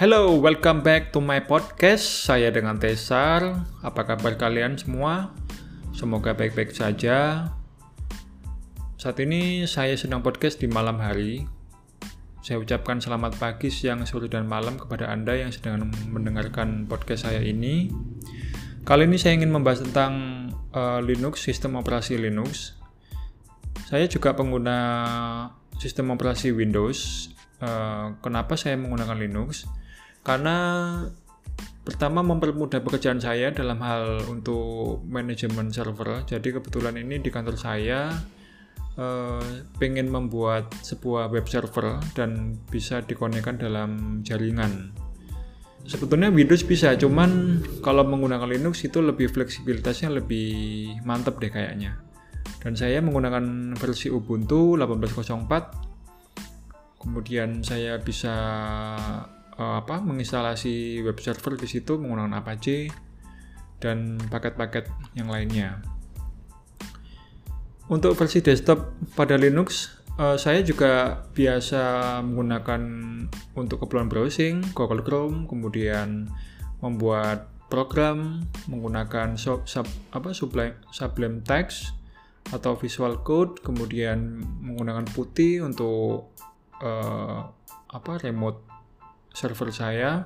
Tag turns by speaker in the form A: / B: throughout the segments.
A: Hello, welcome back to my podcast. Saya dengan Tesar. Apa kabar kalian semua? Semoga baik-baik saja. Saat ini saya sedang podcast di malam hari. Saya ucapkan selamat pagi, siang, sore, dan malam kepada Anda yang sedang mendengarkan podcast saya ini. Kali ini saya ingin membahas tentang uh, Linux, sistem operasi Linux. Saya juga pengguna sistem operasi Windows. Uh, kenapa saya menggunakan Linux? karena pertama mempermudah pekerjaan saya dalam hal untuk manajemen server. Jadi kebetulan ini di kantor saya eh, pengen membuat sebuah web server dan bisa dikonekkan dalam jaringan. Sebetulnya Windows bisa, cuman kalau menggunakan Linux itu lebih fleksibilitasnya lebih mantap deh kayaknya. Dan saya menggunakan versi Ubuntu 18.04. Kemudian saya bisa uh, apa menginstalasi web server di situ menggunakan Apache dan paket-paket yang lainnya. Untuk versi desktop pada Linux, uh, saya juga biasa menggunakan untuk keperluan browsing Google Chrome, kemudian membuat program menggunakan sub, sub apa Sublime, Sublime Text atau Visual Code, kemudian menggunakan Putih untuk uh, apa remote server saya.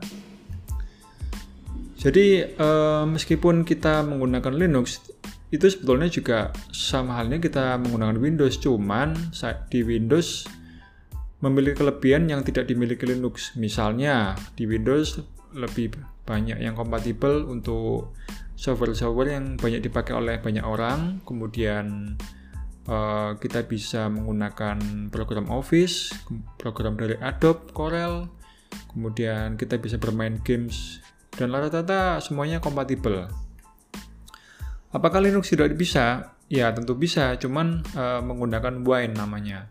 A: Jadi uh, meskipun kita menggunakan Linux, itu sebetulnya juga sama halnya kita menggunakan Windows, cuman di Windows memiliki kelebihan yang tidak dimiliki Linux. Misalnya di Windows lebih banyak yang kompatibel untuk software-software yang banyak dipakai oleh banyak orang. Kemudian uh, kita bisa menggunakan program Office, program dari Adobe, Corel, kemudian kita bisa bermain games dan rata-rata semuanya kompatibel. Apakah Linux tidak bisa? Ya tentu bisa, cuman uh, menggunakan Wine namanya.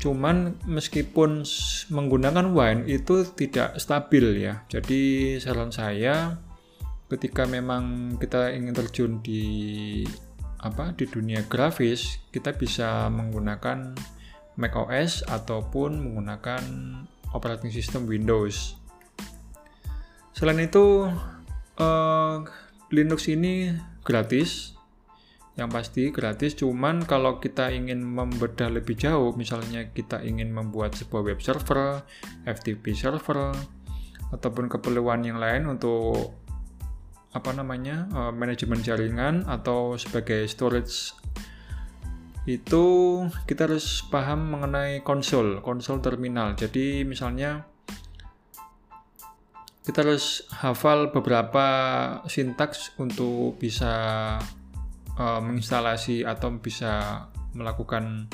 A: Cuman meskipun menggunakan Wine itu tidak stabil ya. Jadi saran saya ketika memang kita ingin terjun di apa di dunia grafis, kita bisa menggunakan macOS ataupun menggunakan operating system Windows. Selain itu, uh, Linux ini gratis, yang pasti gratis. Cuman kalau kita ingin membedah lebih jauh, misalnya kita ingin membuat sebuah web server, FTP server, ataupun keperluan yang lain untuk apa namanya uh, manajemen jaringan atau sebagai storage itu kita harus paham mengenai konsol, konsol terminal. Jadi misalnya kita harus hafal beberapa sintaks untuk bisa uh, menginstalasi atau bisa melakukan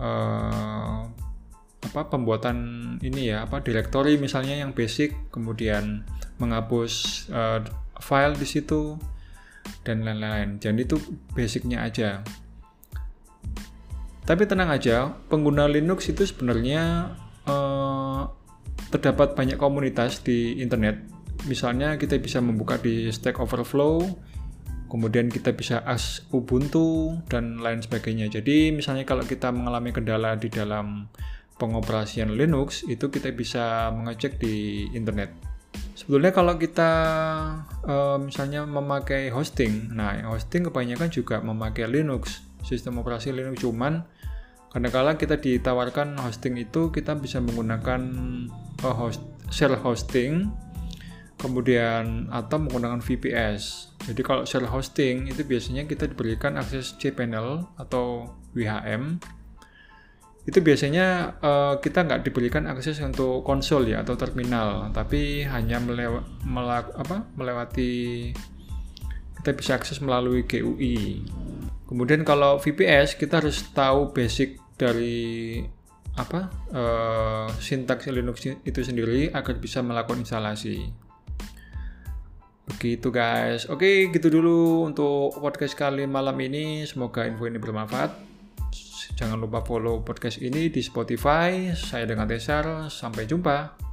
A: uh, apa pembuatan ini ya apa directory misalnya yang basic kemudian menghapus uh, file di situ dan lain-lain. Jadi itu basicnya aja. Tapi tenang aja, pengguna Linux itu sebenarnya uh, terdapat banyak komunitas di internet. Misalnya kita bisa membuka di Stack Overflow, kemudian kita bisa as Ubuntu dan lain sebagainya. Jadi misalnya kalau kita mengalami kendala di dalam pengoperasian Linux, itu kita bisa mengecek di internet. Sebetulnya kalau kita uh, misalnya memakai hosting, nah hosting kebanyakan juga memakai Linux, sistem operasi Linux cuman Kadang-kala kita ditawarkan hosting itu kita bisa menggunakan uh, host, share hosting kemudian atau menggunakan VPS. Jadi kalau share hosting itu biasanya kita diberikan akses cPanel atau WHM. Itu biasanya uh, kita nggak diberikan akses untuk konsol ya atau terminal, tapi hanya melewa, melak, apa, melewati kita bisa akses melalui GUI. Kemudian kalau VPS kita harus tahu basic dari apa uh, sintaks Linux itu sendiri agar bisa melakukan instalasi. Begitu guys. Oke, gitu dulu untuk podcast kali malam ini. Semoga info ini bermanfaat. Jangan lupa follow podcast ini di Spotify. Saya dengan Tesar. Sampai jumpa.